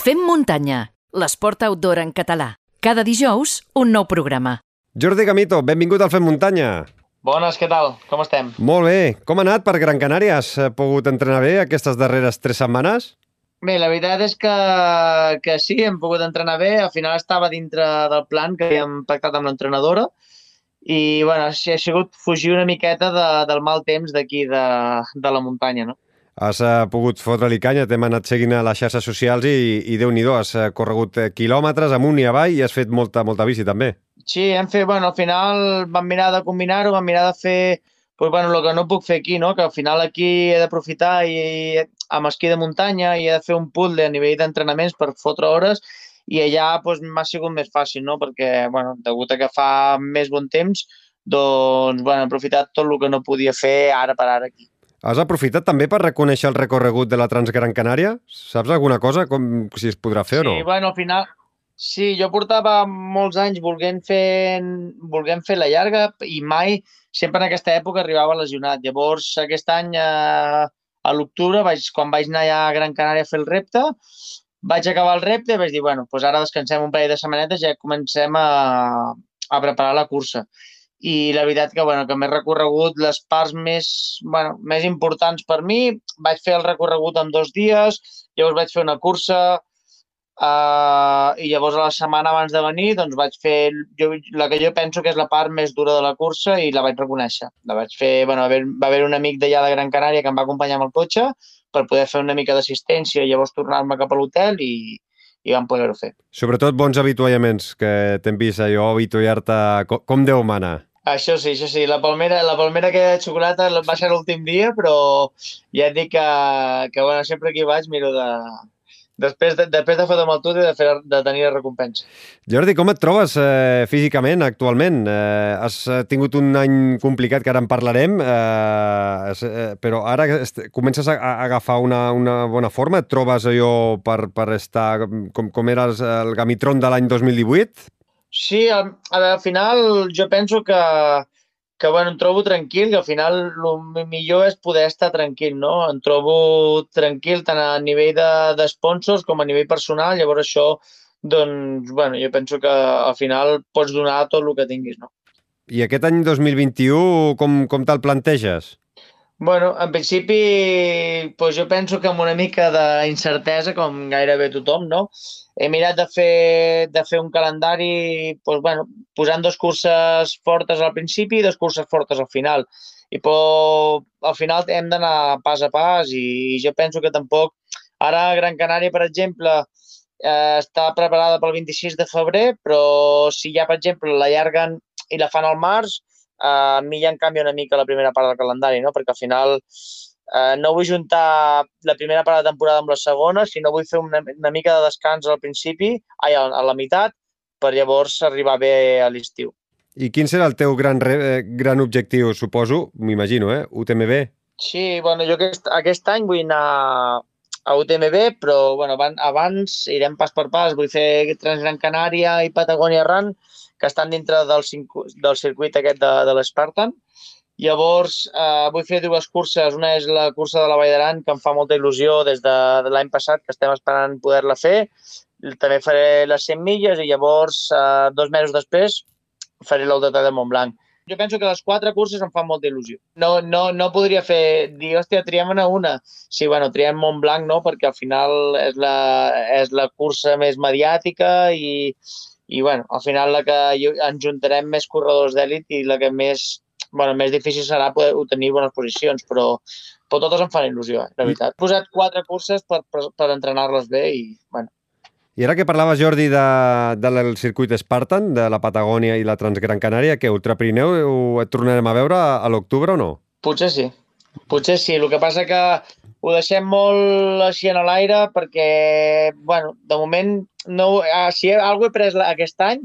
Fem muntanya, l'esport outdoor en català. Cada dijous, un nou programa. Jordi Gamito, benvingut al Fem Muntanya. Bones, què tal? Com estem? Molt bé. Com ha anat per Gran Canària? Has pogut entrenar bé aquestes darreres tres setmanes? Bé, la veritat és que, que sí, hem pogut entrenar bé. Al final estava dintre del plan que havíem pactat amb l'entrenadora i bueno, ha sigut fugir una miqueta de, del mal temps d'aquí de, de la muntanya, no? Has uh, pogut fotre-li canya, t'hem anat seguint a les xarxes socials i, i Déu-n'hi-do, has uh, corregut eh, quilòmetres amunt i avall i has fet molta, molta bici també. Sí, hem fet, bueno, al final vam mirar de combinar-ho, vam mirar de fer pues, bueno, el que no puc fer aquí, no? que al final aquí he d'aprofitar i, i amb esquí de muntanya i he de fer un puzzle a nivell d'entrenaments per fotre hores i allà pues, m'ha sigut més fàcil, no? perquè bueno, degut a que fa més bon temps, doncs bueno, he aprofitat tot el que no podia fer ara per ara aquí. Has aprofitat també per reconèixer el recorregut de la Transgran Canària? Saps alguna cosa, com si es podrà fer o no? Sí, bueno, al final... Sí, jo portava molts anys volent fer, volent fer la llarga i mai, sempre en aquesta època, arribava lesionat. Llavors, aquest any, eh, a l'octubre, vaig, quan vaig anar a Gran Canària a fer el repte, vaig acabar el repte i vaig dir, bueno, doncs ara descansem un parell de setmanetes i ja comencem a, a preparar la cursa i la veritat que, bueno, que m'he recorregut les parts més, bueno, més importants per mi. Vaig fer el recorregut en dos dies, llavors vaig fer una cursa uh, i llavors a la setmana abans de venir doncs vaig fer jo, la que jo penso que és la part més dura de la cursa i la vaig reconèixer. La vaig fer, bueno, va haver, un amic d'allà de Gran Canària que em va acompanyar amb el cotxe per poder fer una mica d'assistència i llavors tornar-me cap a l'hotel i, i vam poder-ho fer. Sobretot bons avituallaments, que t'hem vist allò avituallar-te com, com Déu mana. Això sí, això sí. La palmera, la palmera que de xocolata va ser l'últim dia, però ja et dic que, que bueno, sempre que hi vaig miro de, després de, després de fotre amb el tute de, fer, de tenir la recompensa. Jordi, com et trobes eh, físicament actualment? Eh, has tingut un any complicat que ara en parlarem, eh, eh, però ara comences a, a agafar una, una bona forma? Et trobes allò per, per estar com, com eres el gamitron de l'any 2018? Sí, al, al final jo penso que, que bueno, em trobo tranquil, que al final el millor és poder estar tranquil, no? Em trobo tranquil tant a nivell de, de com a nivell personal, llavors això, doncs, bueno, jo penso que al final pots donar tot el que tinguis, no? I aquest any 2021 com, com te'l planteges? Bueno, en principi, doncs jo penso que amb una mica d'incertesa, com gairebé tothom, no? he mirat de fer, de fer un calendari doncs, bueno, posant dues curses fortes al principi i dues curses fortes al final. I però, al final hem d'anar pas a pas i, i jo penso que tampoc... Ara Gran Canària, per exemple, eh, està preparada pel 26 de febrer, però si ja, per exemple, la llarguen i la fan al març, a mi ja em canvia una mica la primera part del calendari, no? perquè al final eh, no vull juntar la primera part de temporada amb la segona, sinó vull fer una, una mica de descans al principi, ai, a, a la meitat, per llavors arribar bé a l'estiu. I quin serà el teu gran, re, gran objectiu, suposo? M'imagino, eh? UTMB? Sí, bueno, jo aquest, aquest any vull anar a UTMB, però bueno, abans irem pas per pas. Vull fer Transgran Canària i Patagònia Run, que estan dintre del, del circuit aquest de, de l'Spartan. Llavors, eh, vull fer dues curses. Una és la cursa de la Vall d'Aran, que em fa molta il·lusió des de, de l'any passat, que estem esperant poder-la fer. També faré les 100 milles i llavors, eh, dos mesos després, faré l'Ultra de Montblanc. Jo penso que les quatre curses em fan molta il·lusió. No, no, no podria fer, dir, hòstia, triem una una. Sí, bueno, triem Montblanc, no?, perquè al final és la, és la cursa més mediàtica i, i bueno, al final la que ens juntarem més corredors d'èlit i la que més bueno, més difícil serà poder obtenir bones posicions, però, però totes em fan il·lusió, eh, la veritat. He posat quatre curses per, per, per entrenar-les bé i, bueno, i ara que parlaves, Jordi, de, del circuit Spartan, de la Patagònia i la Transgran Canària, que Ultra Pirineu et tornarem a veure a l'octubre o no? Potser sí. Potser sí. El que passa que ho deixem molt així en l'aire perquè, bueno, de moment, no, ah, si alguna he pres aquest any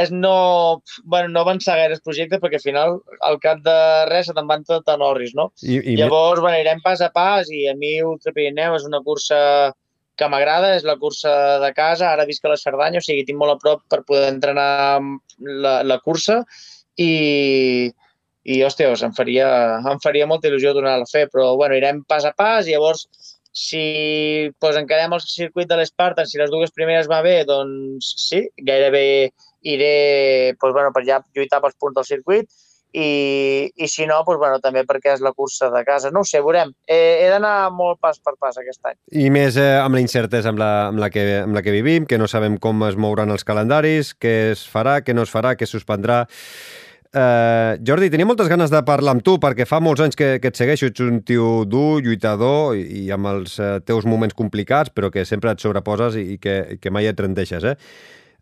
és no, bueno, no avançar gaire el projecte perquè al final al cap de res se te'n van tot a Norris, no? I, i Llavors, bueno, anirem pas a pas i a mi Ultra Pirineu és una cursa que m'agrada, és la cursa de casa, ara visc a la Cerdanya, o sigui, tinc molt a prop per poder entrenar la, la cursa. I, i hòstia, em faria, em faria molta il·lusió donar la fer, però bueno, irem pas a pas. I llavors si pues, encarem el circuit de l'Esparta, si les dues primeres va bé, doncs sí, gairebé iré pues, bueno, per ja lluitar pels punts del circuit i, i si no, pues, bueno, també perquè és la cursa de casa. No ho sé, veurem. He, he d'anar molt pas per pas aquest any. I més eh, amb la incertesa amb la, amb, la que, amb la que vivim, que no sabem com es mouran els calendaris, què es farà, què no es farà, què es suspendrà. Uh, Jordi, tenia moltes ganes de parlar amb tu perquè fa molts anys que, que et segueixo, ets un tio dur, lluitador i, i amb els uh, teus moments complicats però que sempre et sobreposes i, i que, que mai et rendeixes, eh?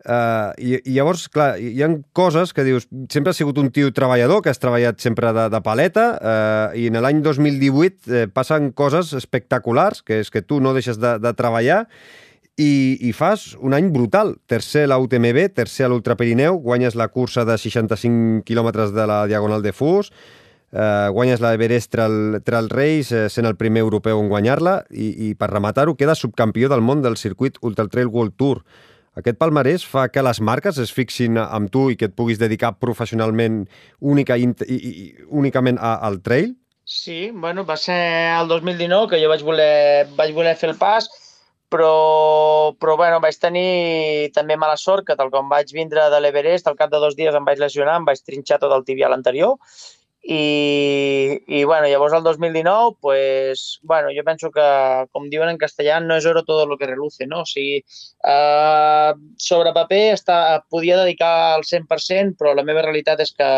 Uh, i, I llavors, clar, hi ha coses que dius, sempre has sigut un tio treballador, que has treballat sempre de, de paleta, uh, i en l'any 2018 eh, passen coses espectaculars, que és que tu no deixes de, de treballar i, i fas un any brutal. Tercer a la UTMB, tercer a l'Ultra Pirineu, guanyes la cursa de 65 quilòmetres de la Diagonal de Fus, eh, guanyes l'Everest Trail, Trail Race, eh, sent el primer europeu en guanyar-la, i, i per rematar-ho, queda subcampió del món del circuit Ultra Trail World Tour. Aquest palmarès fa que les marques es fixin amb tu i que et puguis dedicar professionalment única, i, i, únicament a, al trail? Sí, bueno, va ser el 2019 que jo vaig voler, vaig voler fer el pas, però, però bueno, vaig tenir també mala sort que tal com vaig vindre de l'Everest, al cap de dos dies em vaig lesionar, em vaig trinxar tot el tibial anterior i, i bueno, llavors el 2019, pues, bueno, jo penso que, com diuen en castellà, no és oro todo lo que reluce, no? O sigui, eh, sobre paper està, podia dedicar al 100%, però la meva realitat és que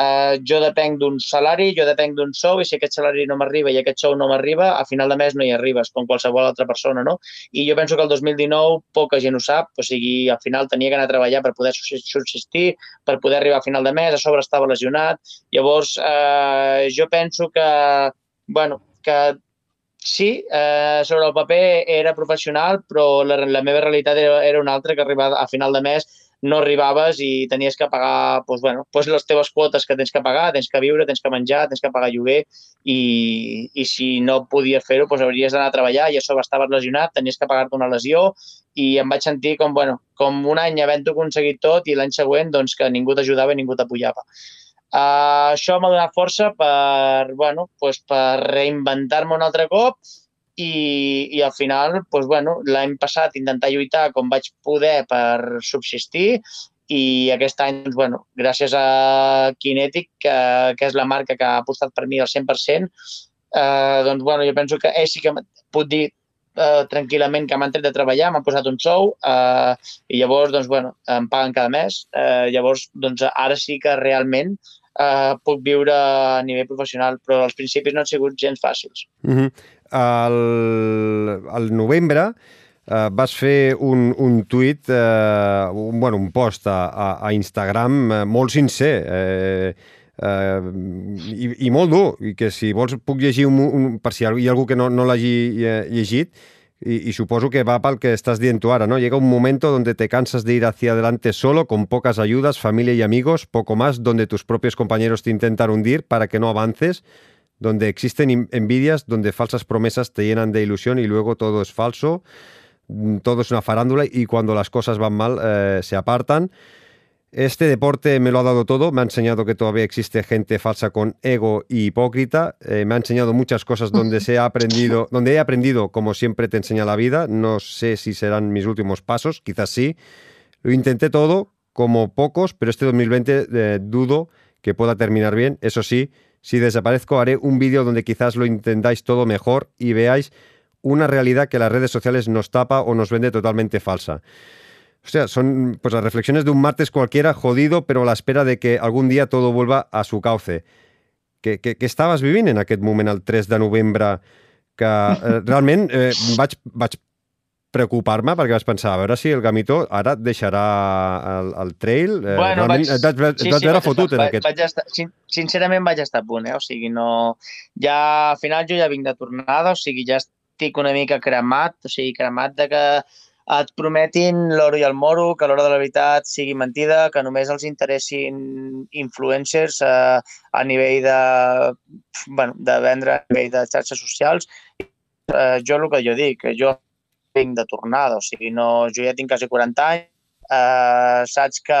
eh, jo depenc d'un salari, jo depenc d'un sou, i si aquest salari no m'arriba i aquest sou no m'arriba, a final de mes no hi arribes, com qualsevol altra persona, no? I jo penso que el 2019 poca gent ho sap, o sigui, al final tenia que anar a treballar per poder subsistir, per poder arribar a final de mes, a sobre estava lesionat. Llavors, eh, jo penso que, bueno, que sí, eh, sobre el paper era professional, però la, la meva realitat era, era una altra, que arribar a final de mes no arribaves i tenies que pagar doncs, bueno, doncs les teves quotes que tens que pagar, tens que viure, tens que menjar, tens que pagar lloguer i, i si no podies fer-ho doncs hauries d'anar a treballar i a sobre estaves lesionat, tenies que pagar-te una lesió i em vaig sentir com, bueno, com un any havent-ho aconseguit tot i l'any següent doncs, que ningú t'ajudava i ningú t'apujava. Uh, això m'ha donat força per, bueno, doncs per reinventar-me un altre cop i, i al final, doncs, bueno, l'any passat intentar lluitar com vaig poder per subsistir i aquest any, doncs, bueno, gràcies a Kinetic, que, que és la marca que ha apostat per mi al 100%, eh, doncs, bueno, jo penso que ell sí que puc dir eh, tranquil·lament que m'han tret de treballar, m'han posat un sou eh, i llavors, doncs, bueno, em paguen cada mes. Eh, llavors, doncs, ara sí que realment eh, puc viure a nivell professional, però als principis no han sigut gens fàcils. Mm -hmm al, al novembre eh, vas fer un, un tuit, eh, un, bueno, un post a, a, a Instagram eh, molt sincer eh, eh, i, i molt dur, i que si vols puc llegir un, un, per si hi ha algú que no, no l'hagi eh, llegit, y, y, supongo que va para el que estás diciendo ahora, ¿no? Llega un momento donde te cansas de ir hacia adelante solo, con pocas ayudas, familia y amigos, poco más, donde tus propios compañeros te intentan hundir para que no avances, donde existen envidias, donde falsas promesas te llenan de ilusión y luego todo es falso, mm, todo es una farándula y cuando las cosas van mal eh, se apartan. Este deporte me lo ha dado todo, me ha enseñado que todavía existe gente falsa con ego y hipócrita, eh, me ha enseñado muchas cosas donde se ha aprendido, donde he aprendido como siempre te enseña la vida, no sé si serán mis últimos pasos, quizás sí. Lo intenté todo, como pocos, pero este 2020 eh, dudo que pueda terminar bien, eso sí, Si desaparezco, haré un vídeo donde quizás lo intentáis todo mejor y veáis una realidad que las redes sociales nos tapa o nos vende totalmente falsa. O sea, son pues, las reflexiones de un martes cualquiera jodido, pero a la espera de que algún día todo vuelva a su cauce. Què, què, què estaves vivint en aquest moment, el 3 de novembre, que eh, eh, preocupar-me perquè vaig pensar, a veure si el Gamito ara et deixarà el, el trail. Eh, bueno, vaig, et vaig, et sí, vaig sí, veure fotut estar, en aquest. Vaig estar, sincerament vaig estar a punt, eh? o sigui, no... Ja, al final jo ja vinc de tornada, o sigui, ja estic una mica cremat, o sigui, cremat de que et prometin l'oro i el moro, que l'hora de la veritat sigui mentida, que només els interessin influencers eh, a nivell de, bueno, de vendre a nivell de xarxes socials. Eh, jo el que jo dic, que jo vinc de tornada, o sigui, no, jo ja tinc quasi 40 anys, eh, saps que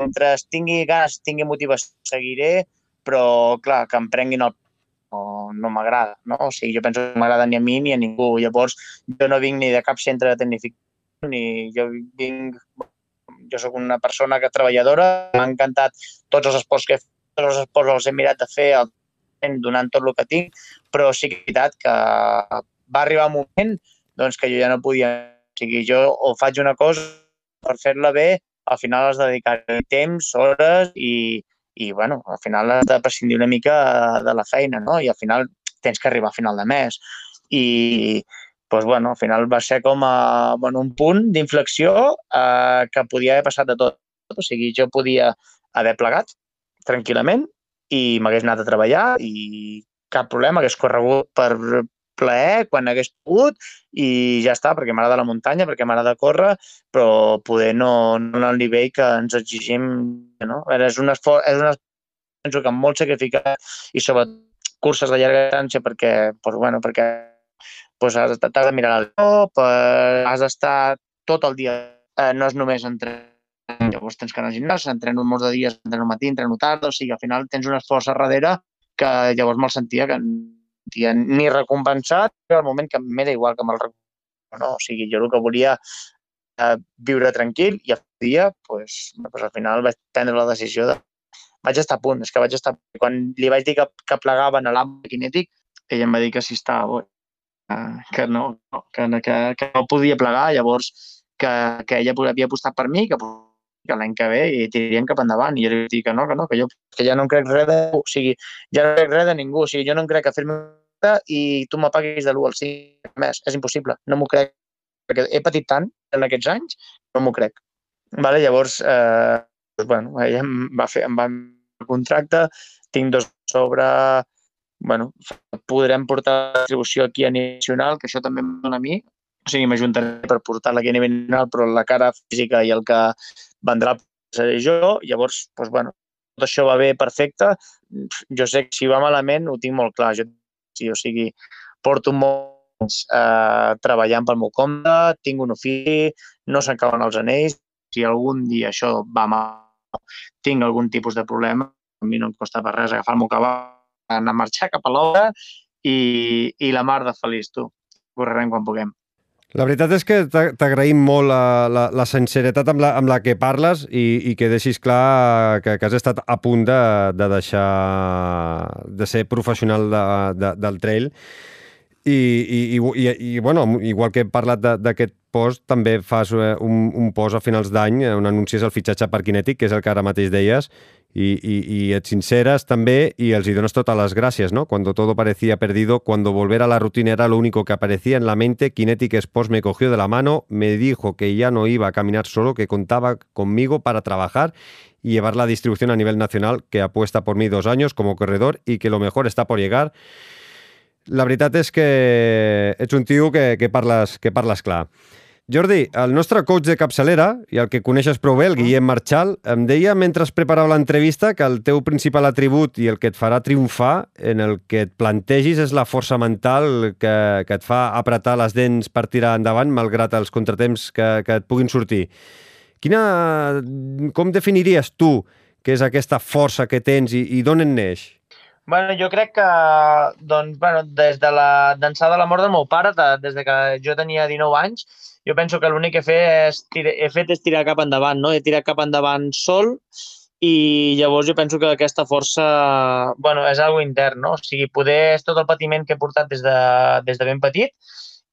mentre tingui ganes, tingui motivació, seguiré, però clar, que em prenguin el... No, no m'agrada, no? O sigui, jo penso que no m'agrada ni a mi ni a ningú. Llavors, jo no vinc ni de cap centre de tecnificació, ni jo vinc... Jo sóc una persona que treballadora, m'ha encantat tots els esports que he fet, tots els esports els he mirat de fer donant tot el que tinc, però sí que és veritat que va arribar un moment doncs, que jo ja no podia... O sigui, jo o faig una cosa per fer-la bé, al final has de dedicar temps, hores i, i bueno, al final has de prescindir una mica de la feina, no? I al final tens que arribar a final de mes. I, doncs, bueno, al final va ser com a, bueno, un punt d'inflexió eh, que podia haver passat de tot. O sigui, jo podia haver plegat tranquil·lament i m'hagués anat a treballar i cap problema, hagués corregut per plaer quan hagués pogut i ja està, perquè m'agrada la muntanya, perquè m'agrada córrer, però poder no, no al nivell que ens exigim, no? És un esforç, és un esforç penso que molt sacrificat i sobretot curses de llarga distància perquè, doncs, bueno, perquè doncs has, de mirar el llop, eh, has d'estar tot el dia, eh, no és només entre llavors tens que anar al gimnàs, entreno molts de dies, entreno matí, entreno tard, o sigui, al final tens un esforç a darrere que llavors me'l sentia que sentia ni recompensat, però al moment que m'era igual que me'l no? O sigui, jo el que volia eh, viure tranquil i el dia, pues, pues, al final vaig prendre la decisió de vaig estar a punt, és que vaig estar... Quan li vaig dir que, que plegaven a l'àmbit kinètic, ella em va dir que sí estava bo, que no, que, que, que no podia plegar, llavors que, que ella havia apostat per mi, que, que l'any que ve i tirarien cap endavant. I jo li dic que no, que no, que jo que ja no crec res de... O sigui, ja no crec res de ningú. O sigui, jo no crec a fer-me i tu m'apaguis de l'1 al 5 més. És impossible. No m'ho crec. Perquè he patit tant en aquests anys, no m'ho crec. Vale? Llavors, eh, doncs, bueno, ella em va fer, em va el contracte, tinc dos sobre bueno, podrem portar la distribució aquí a nacional, que això també em dona a mi, o sigui, m'ajuntaré per portar-la aquí a nivell nacional, però la cara física i el que vendrà seré jo, llavors, doncs, bueno, tot això va bé, perfecte, jo sé que si va malament ho tinc molt clar, jo, sí, o sigui, porto molts eh, treballant pel meu compte, tinc un ofici, no s'acaben els anells, si algun dia això va mal, tinc algun tipus de problema, a mi no em costa per res agafar el meu cavall, anar a marxar cap a l'obra i, i la mar de feliç, tu. Correrem quan puguem. La veritat és que t'agraïm molt la, la, la sinceritat amb la, amb la que parles i, i que deixis clar que, que has estat a punt de, de deixar de ser professional de, de, del trail. I, i, i, i, bueno, igual que he parlat d'aquest post, també fas eh, un, un post a finals d'any on anuncies el fitxatge per Kinètic, que és el que ara mateix deies, y, y, y et sinceras també i els hi dones totes les gràcies, ¿no? Cuando todo parecía perdido, cuando volver a la rutina era lo único que aparecía en la mente, Kinetic Sports me cogió de la mano, me dijo que ya no iba a caminar solo, que contaba conmigo para trabajar y llevar la distribución a nivel nacional, que apuesta por mí dos años como corredor y que lo mejor está por llegar. La veritat és que ets un tio que, que, parles, que parles clar. Jordi, el nostre coach de capçalera, i el que coneixes prou bé, el Guillem Marchal, em deia mentre es preparava l'entrevista que el teu principal atribut i el que et farà triomfar, en el que et plantegis, és la força mental que, que et fa apretar les dents per tirar endavant, malgrat els contratemps que, que et puguin sortir. Quina, com definiries tu què és aquesta força que tens i, i d'on en neix? Bueno, jo crec que doncs, bueno, des de la d'ençà de la mort del meu pare, de, des de que jo tenia 19 anys, jo penso que l'únic que he fet, és, he fet és tirar cap endavant, no? He tirat cap endavant sol i llavors jo penso que aquesta força bueno, és algo intern, no? O sigui, poder és tot el patiment que he portat des de, des de ben petit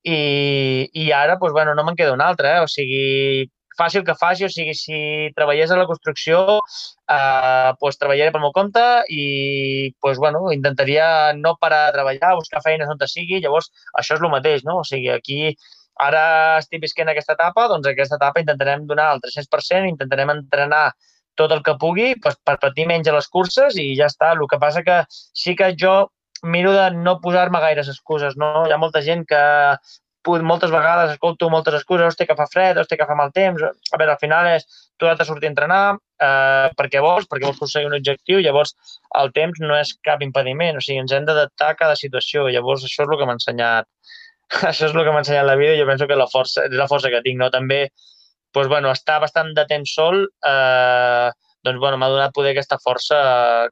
i, i ara, doncs, bueno, no me'n queda un altre, eh? O sigui, fàcil que faci, o sigui, si treballés a la construcció, eh, doncs treballaré pel meu compte i doncs, bueno, intentaria no parar de treballar, buscar feines on sigui, llavors això és el mateix, no? O sigui, aquí Ara estic visquent aquesta etapa, doncs aquesta etapa intentarem donar el 300%, intentarem entrenar tot el que pugui per, per patir menys a les curses i ja està. El que passa que sí que jo miro de no posar-me gaires excuses. No? Hi ha molta gent que moltes vegades escolto moltes excuses, hosti, que fa fred, hosti, que fa mal temps. A veure, al final és tu has de sortir a entrenar eh, perquè vols, perquè vols aconseguir un objectiu, llavors el temps no és cap impediment, o sigui, ens hem d'adaptar a cada situació, llavors això és el que m'ha ensenyat això és el que m'ha ensenyat la vida i jo penso que la força, és la força que tinc, no? També, doncs, bueno, estar bastant de temps sol, eh, doncs bueno, m'ha donat poder aquesta força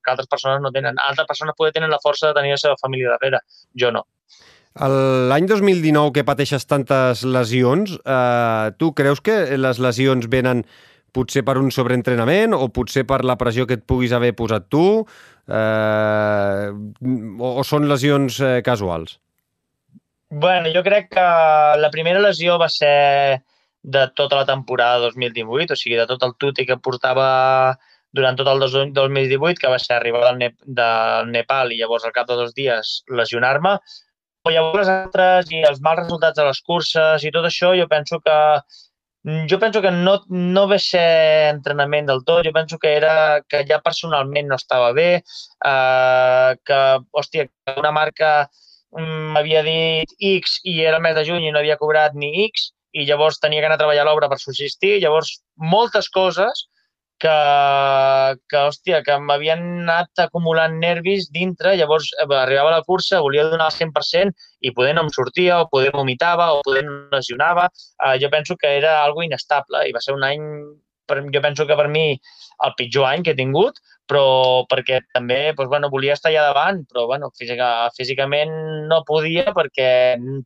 que altres persones no tenen. Altres persones poder tenen la força de tenir la seva família darrere, jo no. L'any 2019 que pateixes tantes lesions, eh, tu creus que les lesions venen potser per un sobreentrenament o potser per la pressió que et puguis haver posat tu eh, o, o són lesions eh, casuals? bueno, jo crec que la primera lesió va ser de tota la temporada 2018, o sigui, de tot el tuti que portava durant tot el 2018, que va ser arribar del, Nep del Nepal i llavors al cap de dos dies lesionar-me, llavors les altres i els mals resultats de les curses i tot això, jo penso que jo penso que no, no ve ser entrenament del tot, jo penso que era que ja personalment no estava bé, eh, que, hòstia, una marca m'havia dit X i era el mes de juny i no havia cobrat ni X i llavors tenia que anar a treballar l'obra per subsistir. Llavors, moltes coses que, que hòstia, que m'havien anat acumulant nervis dintre, llavors eh, arribava la cursa, volia donar el 100% i poder no em sortia, o poder vomitava, o poder no lesionava. Uh, jo penso que era algo inestable i va ser un any, per, jo penso que per mi, el pitjor any que he tingut, però perquè també doncs, bueno, volia estar allà davant, però bueno, física, físicament no podia perquè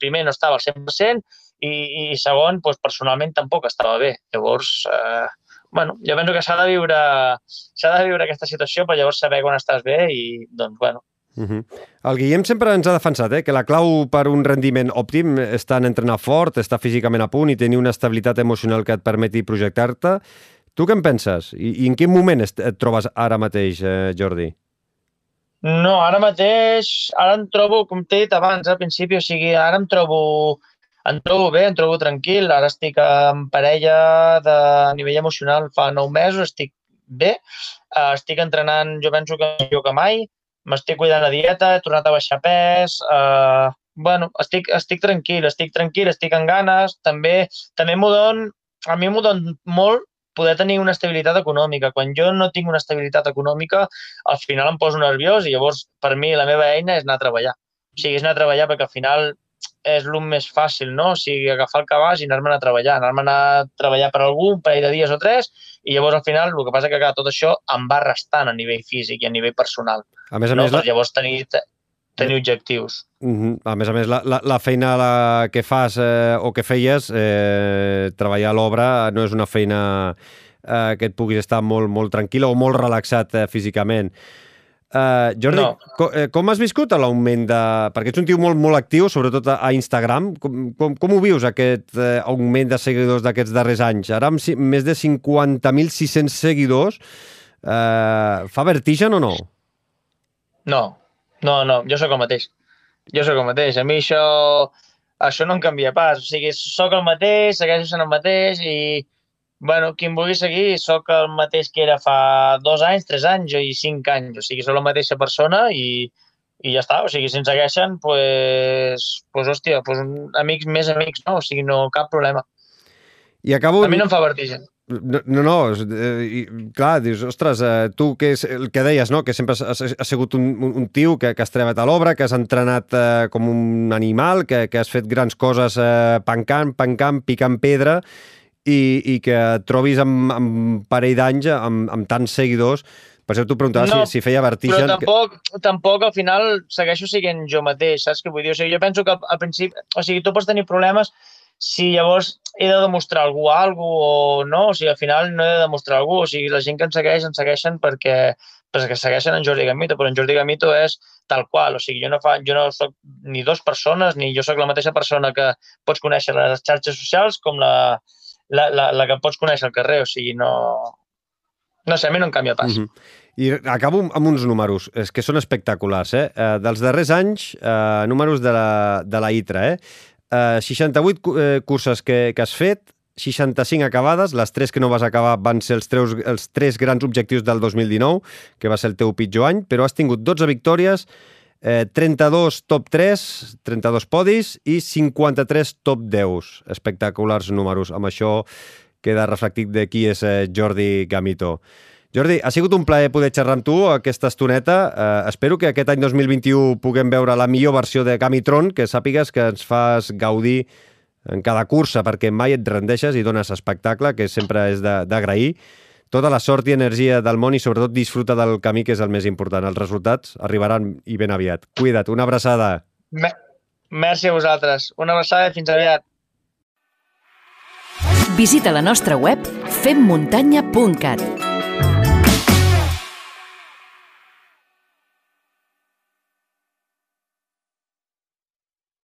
primer no estava al 100% i, i segon, doncs, personalment tampoc estava bé. Llavors, eh, bueno, jo penso que s'ha de viure s'ha de viure aquesta situació per llavors saber quan estàs bé i, doncs, bueno, Uh -huh. El Guillem sempre ens ha defensat eh, que la clau per un rendiment òptim està en entrenar fort, estar físicament a punt i tenir una estabilitat emocional que et permeti projectar-te. Tu què en penses? I, I en quin moment et trobes ara mateix, eh, Jordi? No, ara mateix, ara em trobo, com t'he dit abans, al principi, o sigui, ara em trobo em trobo bé, em trobo tranquil. Ara estic en parella de nivell emocional fa nou mesos, estic bé. Uh, estic entrenant, jo penso que millor que mai. M'estic cuidant la dieta, he tornat a baixar pes. Uh, bueno, estic, estic tranquil, estic tranquil, estic en ganes. També també m'ho don, a mi m'ho don molt poder tenir una estabilitat econòmica. Quan jo no tinc una estabilitat econòmica, al final em poso nerviós i llavors per mi la meva eina és anar a treballar. O sigui, és anar a treballar perquè al final és el més fàcil, no? O sigui, agafar el cabàs i anar-me'n a treballar, anar-me'n a treballar per algú un parell de dies o tres i llavors al final el que passa que clar, tot això em va restant a nivell físic i a nivell personal. A més a no? més... La... Llavors tenir, tenir objectius. Uh -huh. A més a més, la, la, la feina la que fas eh, o que feies, eh, treballar a l'obra no és una feina eh, que et puguis estar molt, molt tranquil o molt relaxat eh, físicament. Uh, Jordi, no. com, eh, com has viscut l'augment de... Perquè ets un tio molt, molt actiu, sobretot a, Instagram. Com, com, com ho vius, aquest uh, augment de seguidors d'aquests darrers anys? Ara amb si, més de 50.600 seguidors, uh, fa vertigen o no? No, no, no, jo sóc el mateix. Jo sóc el mateix. A mi això, això no em canvia pas. O sigui, sóc el mateix, segueixo sent el mateix i bueno, qui em vulgui seguir, sóc el mateix que era fa dos anys, tres anys i cinc anys. O sigui, sóc la mateixa persona i, i ja està. O sigui, si ens segueixen, pues, pues hòstia, pues, amics més amics, no? O sigui, no, cap problema. I acabo... A mi no em fa vertigen. No, no, no eh, clar, dius, ostres, eh, tu que és el que deies, no? que sempre has, has sigut un, un tio que, que has treballat a l'obra, que has entrenat eh, com un animal, que, que has fet grans coses eh, pancant, pancant, picant pedra, i, i que et trobis amb, amb parell d'anys, amb, amb tants seguidors, per això t'ho preguntava no, si, si feia vertigen... Però tampoc, que... tampoc al final segueixo sent jo mateix, saps què vull dir? O sigui, jo penso que al, principi... O sigui, tu pots tenir problemes si llavors he de demostrar algú algú o no, o sigui, al final no he de demostrar algú, o sigui, la gent que em segueix, em segueixen perquè, perquè segueixen en Jordi Gamito, però en Jordi Gamito és tal qual, o sigui, jo no, fa, jo no soc ni dues persones, ni jo sóc la mateixa persona que pots conèixer a les xarxes socials com la, la, la, la que pots conèixer al carrer, o sigui, no... No sé, a mi no em canvia pas. Mm -hmm. I acabo amb uns números, és que són espectaculars, eh? eh dels darrers anys, eh, números de la, de la ITRA, eh? eh 68 eh, curses que, que has fet, 65 acabades, les 3 que no vas acabar van ser els, treus, els 3 grans objectius del 2019, que va ser el teu pitjor any, però has tingut 12 victòries, eh, 32 top 3, 32 podis i 53 top 10. Espectaculars números. Amb això queda reflectit de qui és eh, Jordi Gamito. Jordi, ha sigut un plaer poder xerrar amb tu aquesta estoneta. Eh, espero que aquest any 2021 puguem veure la millor versió de Gamitron, que sàpigues que ens fas gaudir en cada cursa, perquè mai et rendeixes i dones espectacle, que sempre és d'agrair. Tota la sort i energia del món i sobretot disfruta del camí, que és el més important. Els resultats arribaran i ben aviat. Cuida't, una abraçada. Me Merci a vosaltres. Una abraçada i fins aviat. Visita la nostra web femmuntanya.cat